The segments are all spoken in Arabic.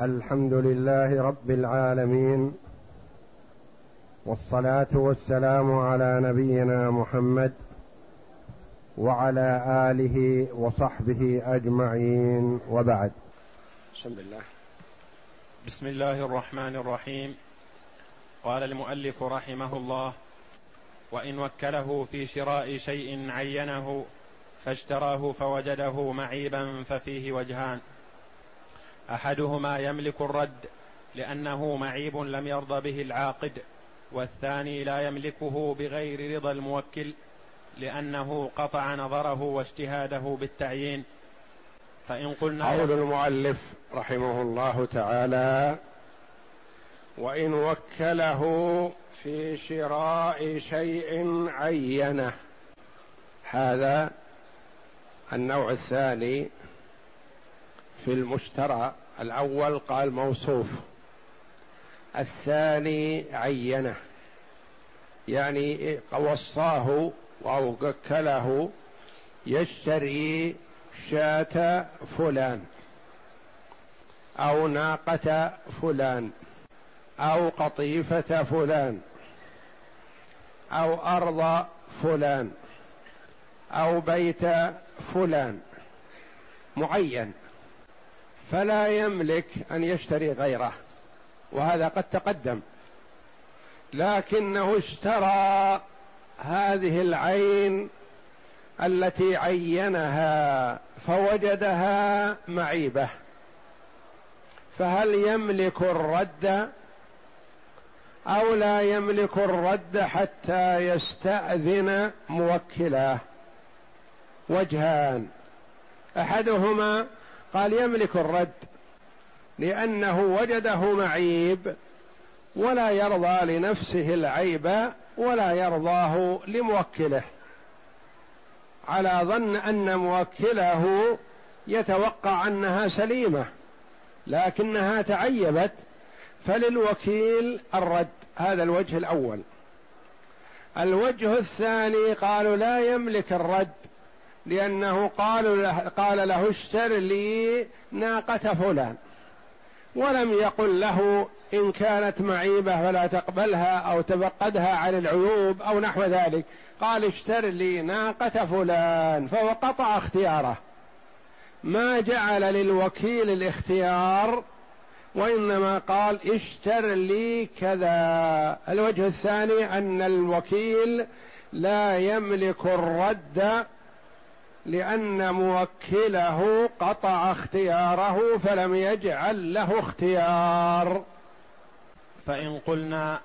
الحمد لله رب العالمين والصلاة والسلام على نبينا محمد وعلى آله وصحبه أجمعين وبعد. بسم الله بسم الله الرحمن الرحيم. قال المؤلف رحمه الله وإن وكله في شراء شيء عينه فاشتراه فوجده معيبا ففيه وجهان. أحدهما يملك الرد لأنه معيب لم يرض به العاقد والثاني لا يملكه بغير رضا الموكل لأنه قطع نظره واجتهاده بالتعيين. فإن قلنا قول المؤلف رحمه الله تعالى وإن وكله في شراء شيء عينه. هذا النوع الثاني في المشترى الأول قال موصوف الثاني عينه يعني وصاه أو وكله يشتري شاة فلان أو ناقة فلان أو قطيفة فلان أو أرض فلان أو بيت فلان معين. فلا يملك أن يشتري غيره وهذا قد تقدم. لكنه اشترى هذه العين التي عينها فوجدها معيبة. فهل يملك الرد أو لا يملك الرد حتى يستأذن موكله؟ وجهان. أحدهما قال يملك الرد لأنه وجده معيب ولا يرضى لنفسه العيب ولا يرضاه لموكله على ظن أن موكله يتوقع أنها سليمة لكنها تعيبت فللوكيل الرد هذا الوجه الأول الوجه الثاني قالوا لا يملك الرد لأنه قالوا له قال له اشتر لي ناقة فلان. ولم يقل له إن كانت معيبة فلا تقبلها أو تفقدها عن العيوب أو نحو ذلك. قال اشتر لي ناقة فلان فهو قطع اختياره. ما جعل للوكيل الاختيار وإنما قال اشتر لي كذا. الوجه الثاني أن الوكيل لا يملك الرد لأن موكله قطع اختياره فلم يجعل له اختيار. فإن قلنا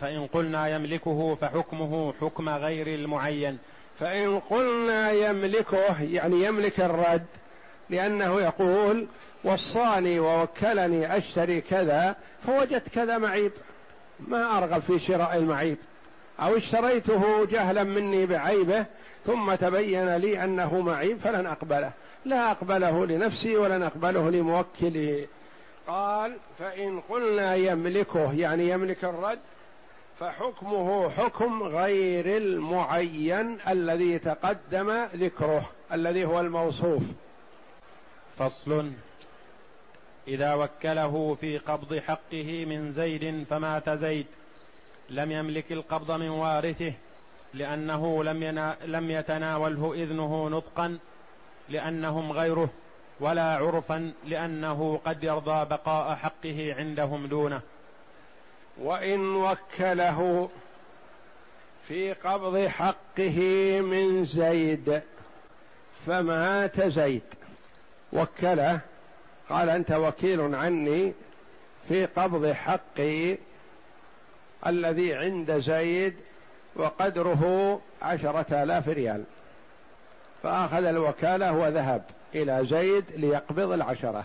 فإن قلنا يملكه فحكمه حكم غير المعين. فإن قلنا يملكه يعني يملك الرد لأنه يقول وصاني ووكلني أشتري كذا فوجدت كذا معيب. ما أرغب في شراء المعيب. أو اشتريته جهلا مني بعيبه ثم تبين لي أنه معيب فلن أقبله. لا أقبله لنفسي ولن أقبله لموكله قال فإن قلنا يملكه يعني يملك الرد فحكمه حكم غير المعين الذي تقدم ذكره الذي هو الموصوف. فصل. إذا وكله في قبض حقه من زيد فمات زيد. لم يملك القبض من وارثه. لأنه لم, لم يتناوله إذنه نطقا لأنهم غيره ولا عرفا لأنه قد يرضى بقاء حقه عندهم دونه. وإن وكله في قبض حقه من زيد فمات زيد. وكله قال أنت وكيل عني في قبض حقي الذي عند زيد وقدره عشرة آلاف ريال. فأخذ الوكالة وذهب إلى زيد ليقبض العشرة.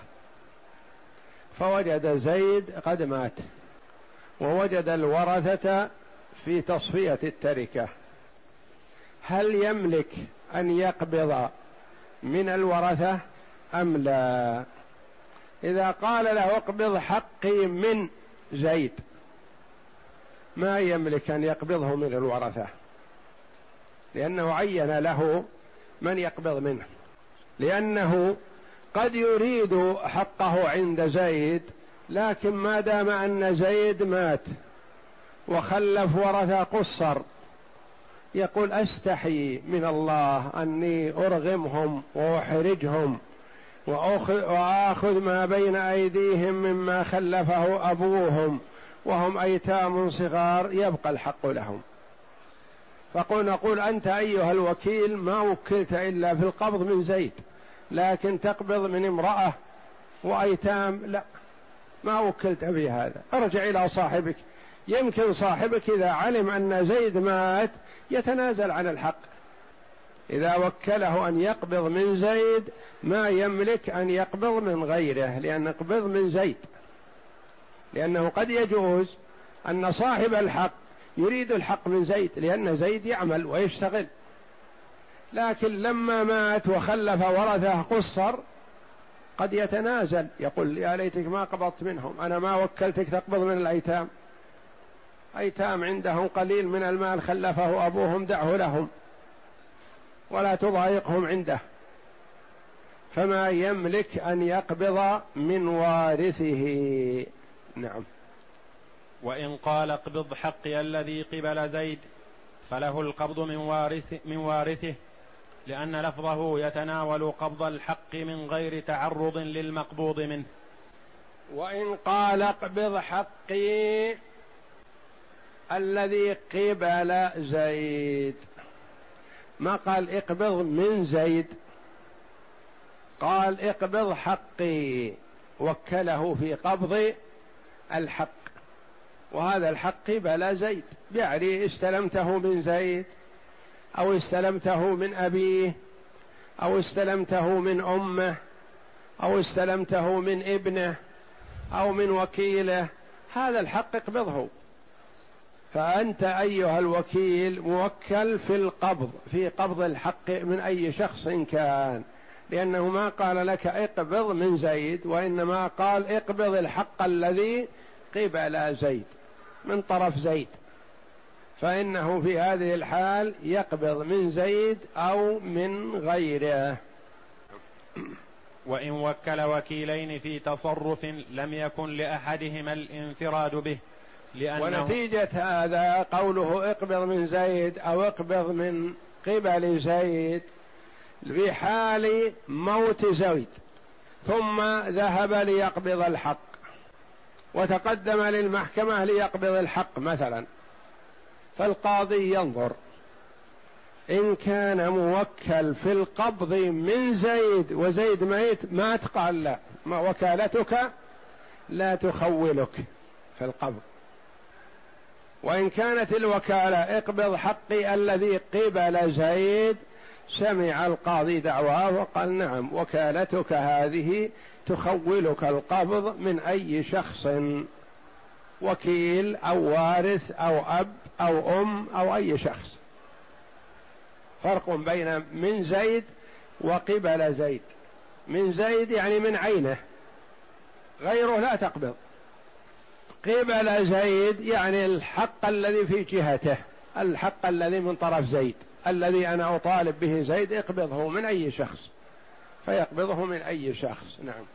فوجد زيد قد مات. ووجد الورثة في تصفية التركة. هل يملك أن يقبض من الورثة؟ أم لا؟ إذا قال له اقبض حقي من زيد ما يملك أن يقبضه من الورثة لأنه عين له من يقبض منه لأنه قد يريد حقه عند زيد لكن ما دام أن زيد مات وخلف ورثة قصر يقول أستحي من الله أني أرغمهم وأحرجهم وآخذ ما بين أيديهم مما خلفه أبوهم. وهم أيتام صغار يبقى الحق لهم. فقل نقول أنت أيها الوكيل ما وكلت إلا في القبض من زيد لكن تقبض من امرأة وأيتام لا. ما وكلت في هذا. ارجع إلى صاحبك. يمكن صاحبك إذا علم أن زيد مات يتنازل عن الحق. إذا وكله أن يقبض من زيد ما يملك أن يقبض من غيره لأن يقبض من زيد. لأنه قد يجوز أن صاحب الحق يريد الحق من زيد لأن زيد يعمل ويشتغل. لكن لما مات وخلف ورثه قصر قد يتنازل يقول يا ليتك ما قبضت منهم أنا ما وكلتك تقبض من الأيتام. أيتام عندهم قليل من المال خلفه أبوهم دعه لهم ولا تضايقهم عنده. فما يملك أن يقبض من وارثه. نعم. وإن قال اقبض حقي الذي قبل زيد فله القبض من وارث من وارثه لأن لفظه يتناول قبض الحق من غير تعرض للمقبوض منه. وإن قال اقبض حقي الذي قبل زيد. ما قال اقبض من زيد؟ قال اقبض حقي وكله في قبض الحق. وهذا الحق قبل زيد يعني استلمته من زيد أو استلمته من أبيه أو استلمته من أمه أو استلمته من ابنه أو من وكيله. هذا الحق اقبضه. فأنت أيها الوكيل موكل في القبض في قبض الحق من أي شخص كان. لأنه ما قال لك اقبض من زيد وإنما قال اقبض الحق الذي قبل زيد من طرف زيد. فإنه في هذه الحال يقبض من زيد أو من غيره. وإن وكل وكيلين في تصرف لم يكن لأحدهما الانفراد به لأنه ونتيجة هذا قوله اقبض من زيد أو اقبض من قبل زيد في حال موت زيد ثم ذهب ليقبض الحق. وتقدم للمحكمة ليقبض الحق مثلا. فالقاضي ينظر إن كان موكل في القبض من زيد وزيد ميت مات قال لا ما وكالتك لا تخولك في القبض. وإن كانت الوكالة اقبض حقي الذي قبل زيد سمع القاضي دعواه وقال نعم وكالتك هذه تخولك القبض من أي شخص. وكيل أو وارث أو أب أو أم أو أي شخص. فرق بين من زيد وقبل زيد. من زيد يعني من عينه غيره لا تقبض. قبل زيد يعني الحق الذي في جهته الحق الذي من طرف زيد. الذي أنا أطالب به زيد اقبضه من أي شخص. فيقبضه من أي شخص نعم.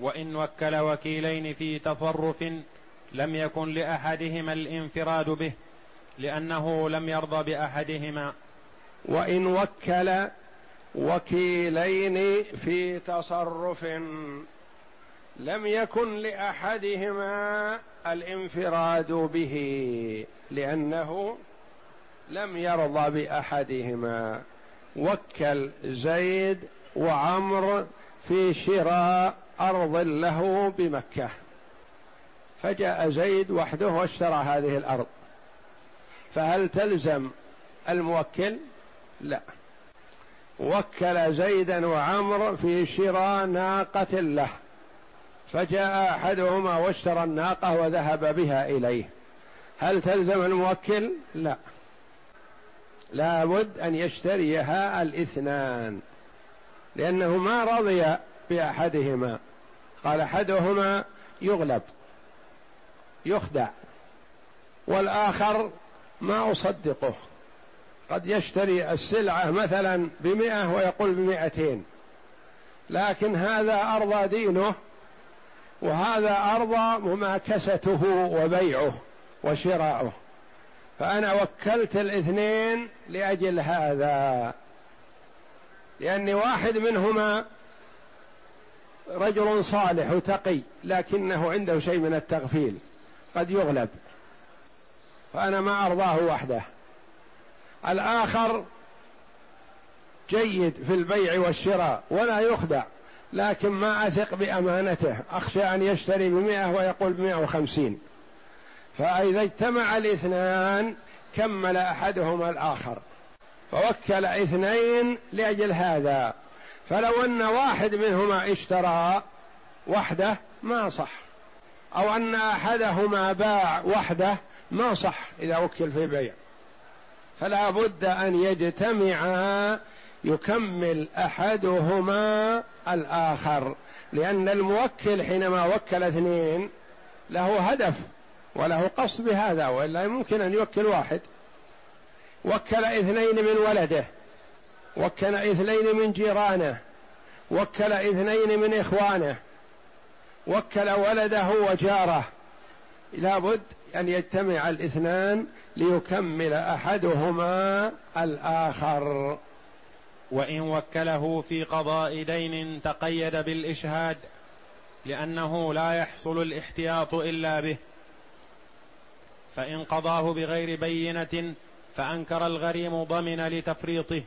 وإن وكل وكيلين في تصرف لم يكن لأحدهما الانفراد به لأنه لم يرضى بأحدهما. وإن وكل وكيلين في تصرف لم يكن لأحدهما الانفراد به لأنه لم يرضى بأحدهما. وكل زيد وعمر في شراء أرض له بمكة. فجاء زيد وحده واشترى هذه الأرض. فهل تلزم الموكل؟ لا. وكل زيدا وعمر في شراء ناقة له. فجاء أحدهما واشترى الناقة وذهب بها إليه. هل تلزم الموكل؟ لا. لابد أن يشتريها الاثنان لأنه ما رضي بأحدهما. قال أحدهما يغلب يخدع والآخر ما أصدقه. قد يشتري السلعة مثلا بمئة ويقول بمئتين لكن هذا أرضى دينه وهذا أرضى مماكسته وبيعه وشراؤه. فأنا وكلت الاثنين لأجل هذا لأن واحد منهما رجل صالح وتقي لكنه عنده شيء من التغفيل قد يغلب. فأنا ما أرضاه وحده. الآخر جيد في البيع والشراء ولا يخدع لكن ما أثق بأمانته أخشى أن يشتري بمئة ويقول بمئة وخمسين. فإذا اجتمع الاثنان كمل أحدهما الآخر. فوكل اثنين لأجل هذا. فلو أن واحد منهما اشترى وحده ما صح. أو أن أحدهما باع وحده ما صح إذا وكل في بيع. فلا بد أن يجتمعا يكمل أحدهما الآخر. لأن الموكل حينما وكل اثنين له هدف. وله قصد بهذا وإلا ممكن أن يوكل واحد. وكل إثنين من ولده وكل إثنين من جيرانه وكل إثنين من إخوانه وكل ولده وجاره. لابد أن يجتمع الاثنان ليكمل أحدهما الآخر. وإن وكله في قضاء دين تقيد بالإشهاد لأنه لا يحصل الاحتياط إلا به. فإن قضاه بغير بينة فأنكر الغريم ضمن لتفريطه.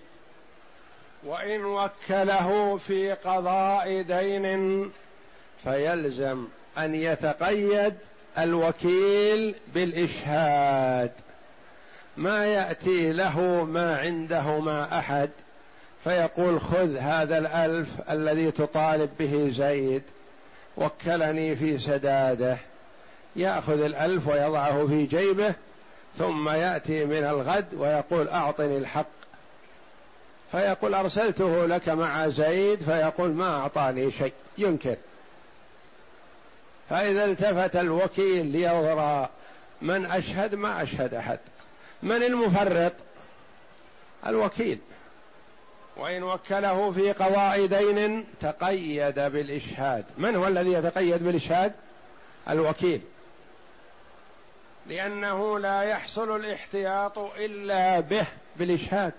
وإن وكله في قضاء دين فيلزم أن يتقيد الوكيل بالإشهاد. ما يأتي له ما عنده ما أحد فيقول خذ هذا الألف الذي تطالب به زيد وكلني في سداده. ياخذ الالف ويضعه في جيبه ثم ياتي من الغد ويقول اعطني الحق. فيقول ارسلته لك مع زيد فيقول ما اعطاني شيء ينكر. فاذا التفت الوكيل لينظر من اشهد ما اشهد احد. من المفرط؟ الوكيل. وإن وكله في قضاء دين تقيد بالإشهاد. من هو الذي يتقيد بالإشهاد؟ الوكيل. لأنه لا يحصل الاحتياط إلا به بالإشهاد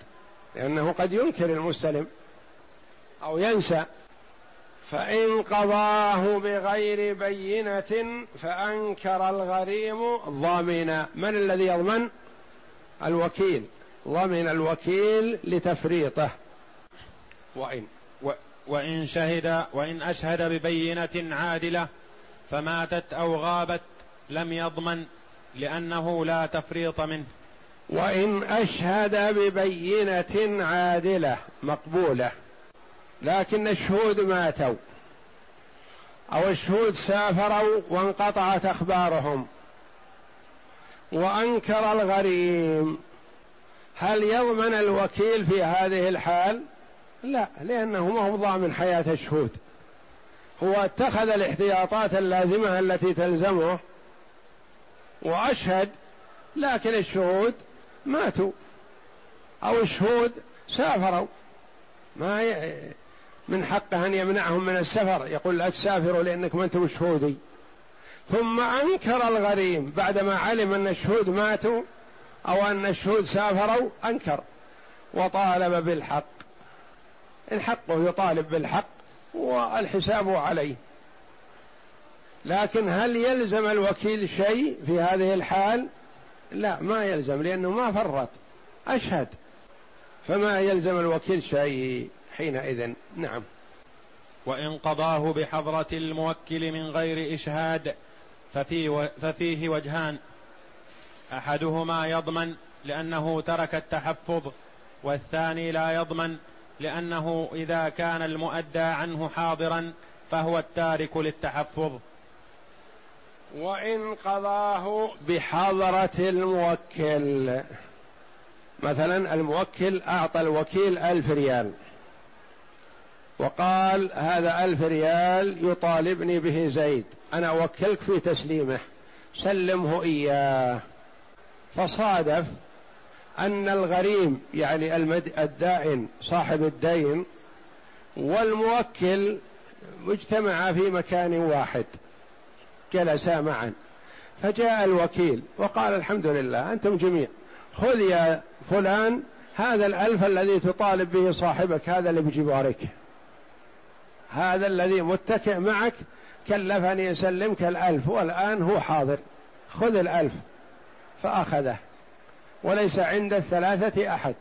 لأنه قد ينكر المستلم أو ينسى. فإن قضاه بغير بينة فأنكر الغريم ضامن. من الذي يضمن؟ الوكيل. ضمن الوكيل لتفريطه. وإن و وإن شهد وإن أشهد ببينة عادلة فماتت أو غابت لم يضمن. لأنه لا تفريط منه. وإن أشهد ببينة عادلة مقبولة. لكن الشهود ماتوا. أو الشهود سافروا وانقطعت أخبارهم. وأنكر الغريم. هل يضمن الوكيل في هذه الحال؟ لا لأنه ما هو ضامن حياة الشهود. هو اتخذ الاحتياطات اللازمة التي تلزمه وأشهد لكن الشهود ماتوا. أو الشهود سافروا. ما. من حقه أن يمنعهم من السفر. يقول لا تسافروا لأنكم أنتم شهودي ثم أنكر الغريم بعدما علم أن الشهود ماتوا أو أن الشهود سافروا أنكر. وطالب بالحق. حقه يطالب بالحق والحساب عليه. لكن هل يلزم الوكيل شيء في هذه الحال؟ لا ما يلزم لأنه ما فرط. أشهد. فما يلزم الوكيل شيء حينئذ؟ نعم. وإن قضاه بحضرة الموكل من غير إشهاد ففي ففيه وجهان. أحدهما يضمن لأنه ترك التحفظ والثاني لا يضمن لأنه إذا كان المؤدى عنه حاضرا فهو التارك للتحفظ. وإن قضاه بحضرة الموكل. مثلا الموكل أعطى الوكيل ألف ريال. وقال هذا ألف ريال يطالبني به زيد. أنا أوكلك في تسليمه. سلمه إياه. فصادف أن الغريم يعني الدائن صاحب الدين والموكل مجتمعا في مكان واحد. جلسا معا. فجاء الوكيل وقال الحمد لله أنتم جميع. خذ يا فلان هذا الألف الذي تطالب به صاحبك هذا اللي بجوارك هذا الذي متكئ معك كلفني يسلمك الألف والآن هو حاضر. خذ الألف. فأخذه. وليس عند الثلاثة أحد.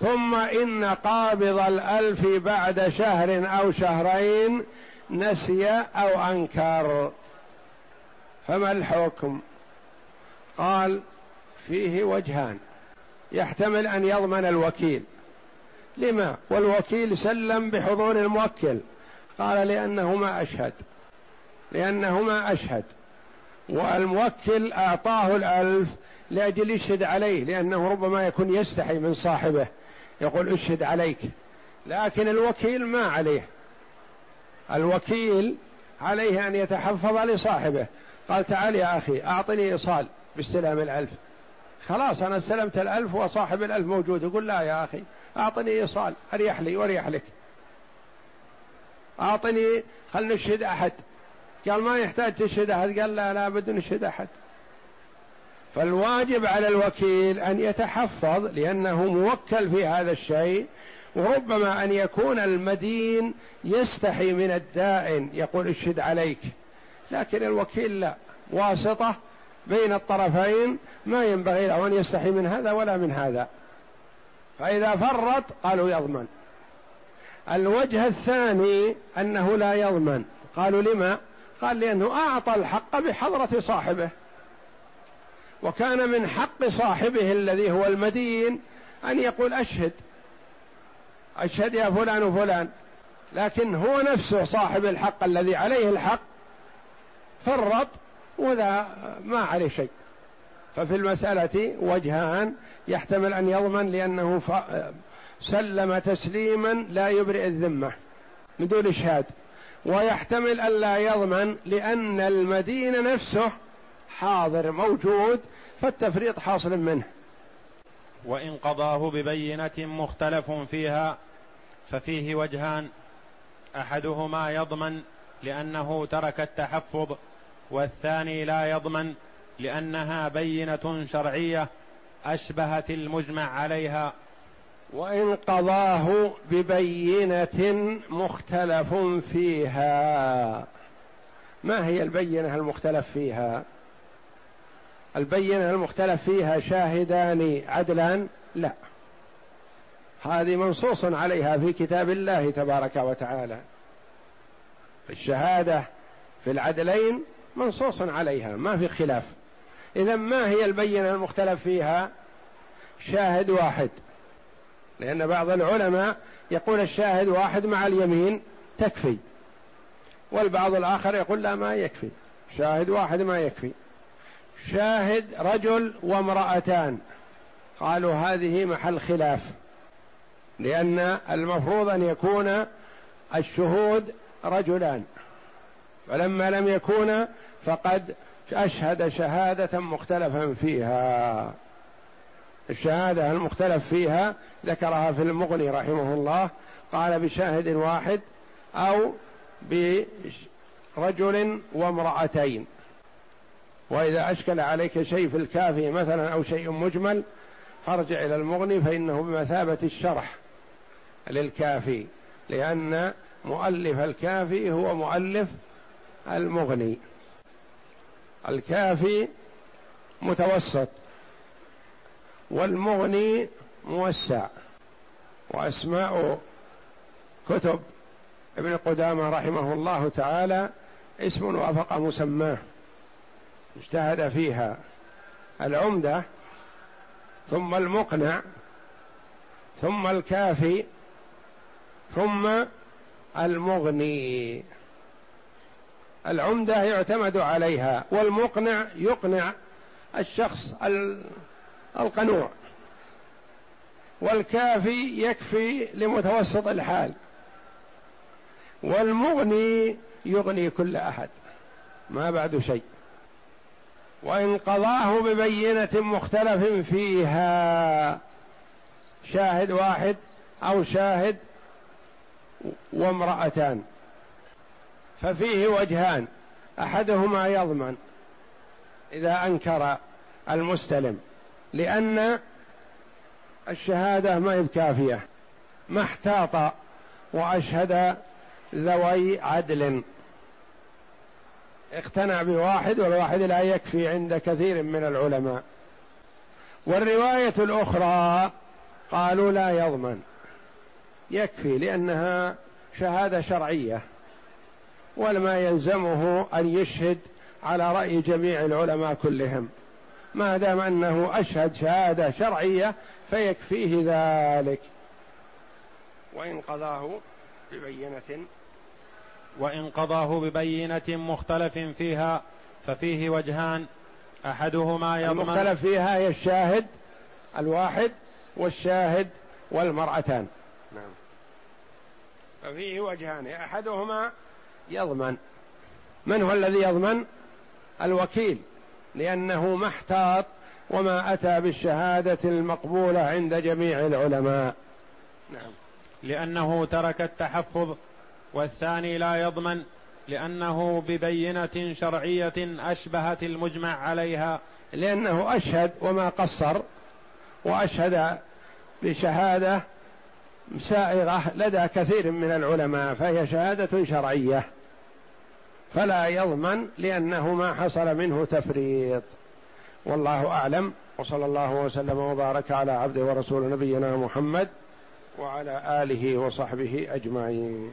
ثم إن قابض الألف بعد شهر أو شهرين نسي أو أنكر. فما الحكم؟ قال فيه وجهان. يحتمل أن يضمن الوكيل. لما؟ والوكيل سلم بحضور الموكل. قال لأنه ما أشهد. لأنه ما أشهد. والموكل أعطاه الألف لأجل يشهد عليه لأنه ربما يكون يستحي من صاحبه. يقول اشهد عليك. لكن الوكيل ما عليه. الوكيل عليه أن يتحفظ لصاحبه. قال تعال يا أخي أعطني إيصال باستلام الألف. خلاص أنا استلمت الألف وصاحب الألف موجود. يقول لا يا أخي أعطني إيصال أريح لي وأريح لك. أعطني خل نشهد أحد. قال ما يحتاج تشهد أحد؟ قال لا لا بد نشهد أحد. فالواجب على الوكيل أن يتحفظ لأنه موكل في هذا الشيء وربما أن يكون المدين يستحي من الدائن يقول اشهد عليك. لكن الوكيل لا. واسطة بين الطرفين ما ينبغي له أن يستحي من هذا ولا من هذا. فإذا فرط قالوا يضمن. الوجه الثاني أنه لا يضمن. قالوا لما؟ قال لأنه أعطى الحق بحضرة صاحبه. وكان من حق صاحبه الذي هو المدين أن يقول أشهد. أشهد يا فلان وفلان. لكن هو نفسه صاحب الحق الذي عليه الحق فرط وذا ما عليه شيء. ففي المسألة وجهان يحتمل أن يضمن لأنه سلم تسليما لا يبرئ الذمة. من دون إشهاد. ويحتمل ألا يضمن لأن المدينة نفسه حاضر موجود فالتفريط حاصل منه. وإن قضاه ببينة مختلف فيها ففيه وجهان. أحدهما يضمن لأنه ترك التحفظ والثاني لا يضمن لأنها بينة شرعية أشبهت المجمع عليها. وإن قضاه ببينة مختلف فيها. ما هي البينة المختلف فيها؟ البينة المختلف فيها شاهدان عدلان؟ لا. هذه منصوص عليها في كتاب الله تبارك وتعالى. الشهادة في العدلين منصوص عليها ما في خلاف. إذا ما هي البينة المختلف فيها؟ شاهد واحد. لأن بعض العلماء يقول الشاهد واحد مع اليمين تكفي والبعض الآخر يقول لا ما يكفي. شاهد واحد ما يكفي. شاهد رجل وامرأتان. قالوا هذه محل خلاف لأن المفروض أن يكون الشهود رجلان. فلما لم يكون فقد أشهد شهادة مختلفا فيها. الشهادة المختلف فيها ذكرها في المغني رحمه الله قال بشاهد واحد أو برجل وامرأتين. وإذا أشكل عليك شيء في الكافي مثلا أو شيء مجمل فارجع إلى المغني فإنه بمثابة الشرح للكافي لأن مؤلف الكافي هو مؤلف المغني. الكافي متوسط والمغني موسع. وأسماء كتب ابن قدامة رحمه الله تعالى اسم وافق مسماه. اجتهد فيها العمدة ثم المقنع ثم الكافي ثم المغني. العمدة يعتمد عليها والمقنع يقنع الشخص القنوع. والكافي يكفي لمتوسط الحال. والمغني يغني كل أحد ما بعد شيء. وإن قضاه ببينة مختلف فيها شاهد واحد أو شاهد وامرأتان. ففيه وجهان أحدهما يضمن إذا أنكر المستلم لأن الشهادة ما هي كافيه ما احتاط وأشهد ذوي عدل. اقتنع بواحد والواحد لا يكفي عند كثير من العلماء. والرواية الأخرى قالوا لا يضمن يكفي لأنها شهادة شرعية. ولما يلزمه أن يشهد على رأي جميع العلماء كلهم. ما دام أنه أشهد شهادة شرعية فيكفيه ذلك. وإن قضاه ببينة. وإن قضاه ببينة مختلف فيها ففيه وجهان. أحدهما يضمن المختلف فيها هي الشاهد الواحد والشاهد والمرأتان. نعم. ففيه وجهان. أحدهما يضمن. من هو الذي يضمن؟ الوكيل. لأنه ما احتاط وما أتى بالشهادة المقبولة عند جميع العلماء. نعم. لأنه ترك التحفظ والثاني لا يضمن لأنه ببينة شرعية أشبهت المجمع عليها. لأنه أشهد وما قصر وأشهد بشهادة سائغة لدى كثير من العلماء فهي شهادة شرعية. فلا يضمن لأنه ما حصل منه تفريط. والله أعلم. وصلى الله وسلم وبارك على عبده ورسول نبينا محمد وعلى آله وصحبه أجمعين.